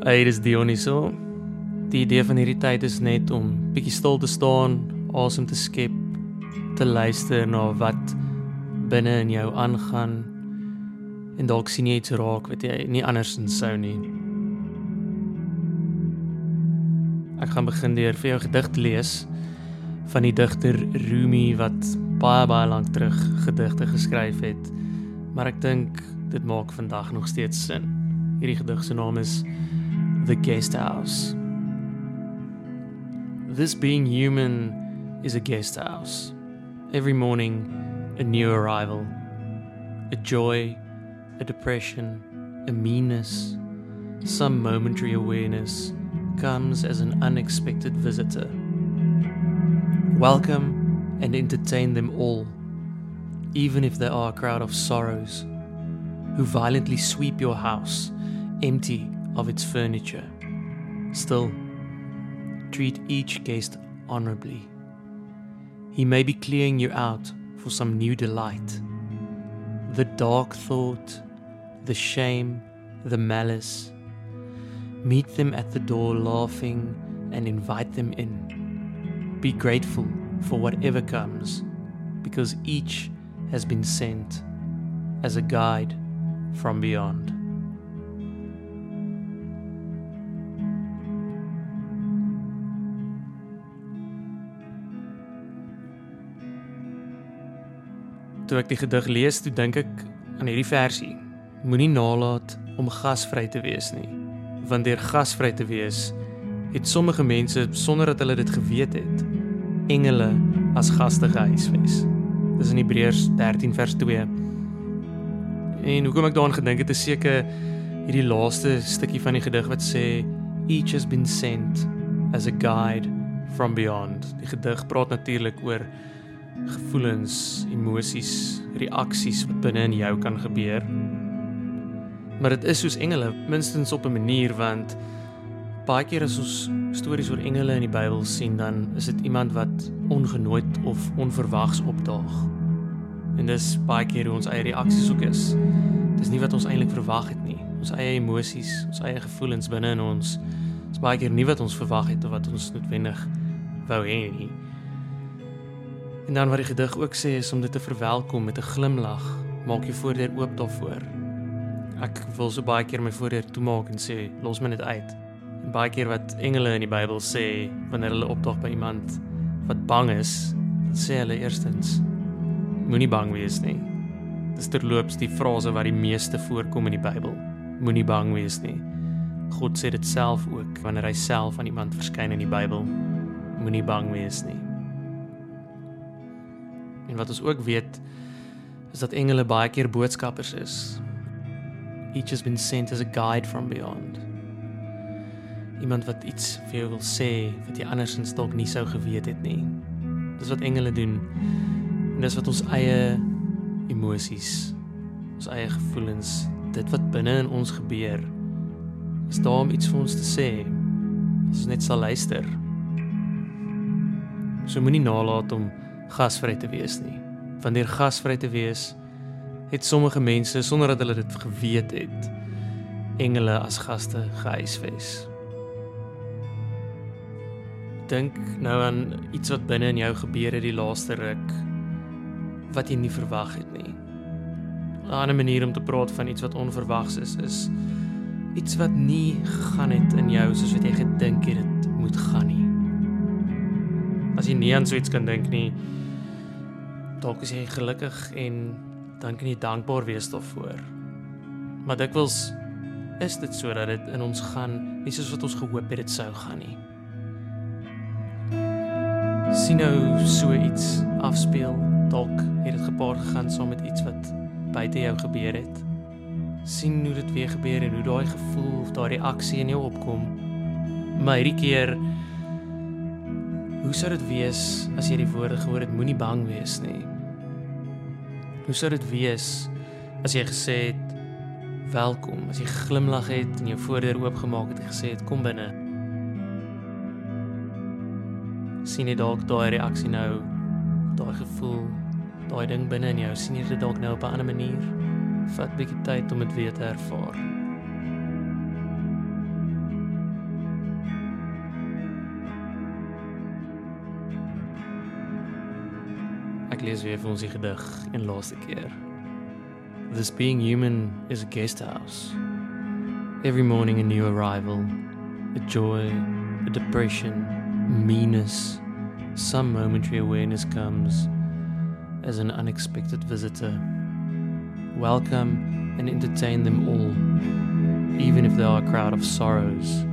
Hey, dis Dioniso. Die idee van hierdie tyd is net om bietjie stil te staan, asem te skep, te luister na wat binne in jou aangaan en dalk sien jy iets raak wat jy nie andersins sou nie. Ek gaan begin deur vir jou gedig te lees van die digter Rumi wat baie baie lank terug gedigte geskryf het. Maar ek dink dit maak vandag nog steeds sin. Hierdie gedig se naam is The Guest House. This being human is a guest house. Every morning, a new arrival. A joy, a depression, a meanness, some momentary awareness comes as an unexpected visitor. Welcome and entertain them all, even if they are a crowd of sorrows, who violently sweep your house empty of its furniture. Still, treat each guest honorably. He may be clearing you out for some new delight. The dark thought, the shame, the malice. Meet them at the door laughing and invite them in. Be grateful for whatever comes, because each has been sent as a guide from beyond. Toe ek die gedig lees, toe dink ek aan hierdie versie. Moenie nalat om gasvry te wees nie. Want deur gasvry te wees, het sommige mense sonder dat hulle dit geweet het, engele as gaste gehuisves. Dis in Hebreërs 13 vers 2. En hoekom ek daaraan gedink het, is seker hierdie laaste stukkie van die gedig wat sê each has been sent as a guide from beyond. Die gedig praat natuurlik oor gevoelens, emosies, reaksies wat binne in jou kan gebeur. Maar dit is soos engele, minstens op 'n manier want baie keer as ons stories oor engele in die Bybel sien, dan is dit iemand wat ongenooid of onverwags opdaag. En dis baie keer hoe ons eie reaksies ook is. Dis nie wat ons eintlik verwag het nie. Ons eie emosies, ons eie gevoelens binne in ons is baie keer nie wat ons verwag het of wat ons noodwendig wou hê nie. En dan wat die gedig ook sê is om dit te verwelkom met 'n glimlag. Maak jou voordeur oop daarvoor. Ek wil so baie keer my voordeur toemaak en sê los my net uit. En baie keer wat engele in die Bybel sê wanneer hulle opdaag by iemand wat bang is, dan sê hulle eerstens moenie bang wees nie. Dis terloops die frase wat die meeste voorkom in die Bybel. Moenie bang wees nie. God sê dit self ook wanneer hy self aan iemand verskyn in die Bybel. Moenie bang wees nie. En wat ons ook weet is dat engele baie keer boodskappers is. Each has been sent as a guide from beyond. Iemand wat iets vir jou wil sê wat jy andersins dalk nie sou geweet het nie. Dis wat engele doen. En dis wat ons eie emosies, ons eie gevoelens, dit wat binne in ons gebeur, is daar om iets vir ons te sê. As ons net sal luister. So moenie nalat om gasvry te wees nie. Van deur gasvry te wees het sommige mense sonder dat hulle dit geweet het engele as gaste gehuisves. Dink nou aan iets wat binne in jou gebeur het die laaste ruk wat jy nie verwag het nie. 'n Ander manier om te praat van iets wat onverwags is is iets wat nie gegaan het in jou soos wat jy gedink het dit moet gaan nie. As jy nie aan so iets kan dink nie, dalk is jy gelukkig en dan kan jy dankbaar wees daarvoor. Maar dikwels is dit sodat dit in ons gaan nie soos wat ons gehoop het dit sou gaan nie. Sien nou so iets afspeel, dalk het dit gepaard gegaan saam met iets wat buite jou gebeur het. Sien hoe dit weer gebeur en hoe daai gevoel of daai reaksie in jou opkom. Maar hierdie keer Hoe sou dit wees as jy die woorde gehoor het moenie bang wees nie? Hoe sou dit wees as jy gesê het welkom, as jy glimlag het en jou voordeur oopgemaak het en gesê het kom binne? sien jy dalk daai reaksie nou, daai gevoel, daai ding binne in jou, sien jy dit dalk nou op 'n ander manier? Vat 'n bietjie tyd om dit weer te ervaar. Ek lees weer vir ons die gedig en laaste keer. This being human is a guest house. Every morning a new arrival, a joy, a depression, meanness, some momentary awareness comes as an unexpected visitor. Welcome and entertain them all, even if they are a crowd of sorrows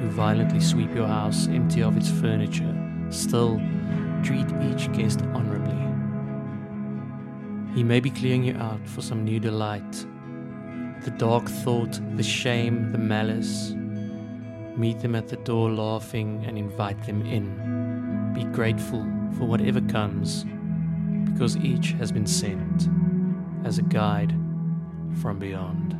who violently sweep your house empty of its furniture. Still, treat each guest honorably. He may be clearing you out for some new delight. The dark thought, the shame, the malice. Meet them at the door laughing and invite them in. Be grateful for whatever comes, because each has been sent as a guide from beyond.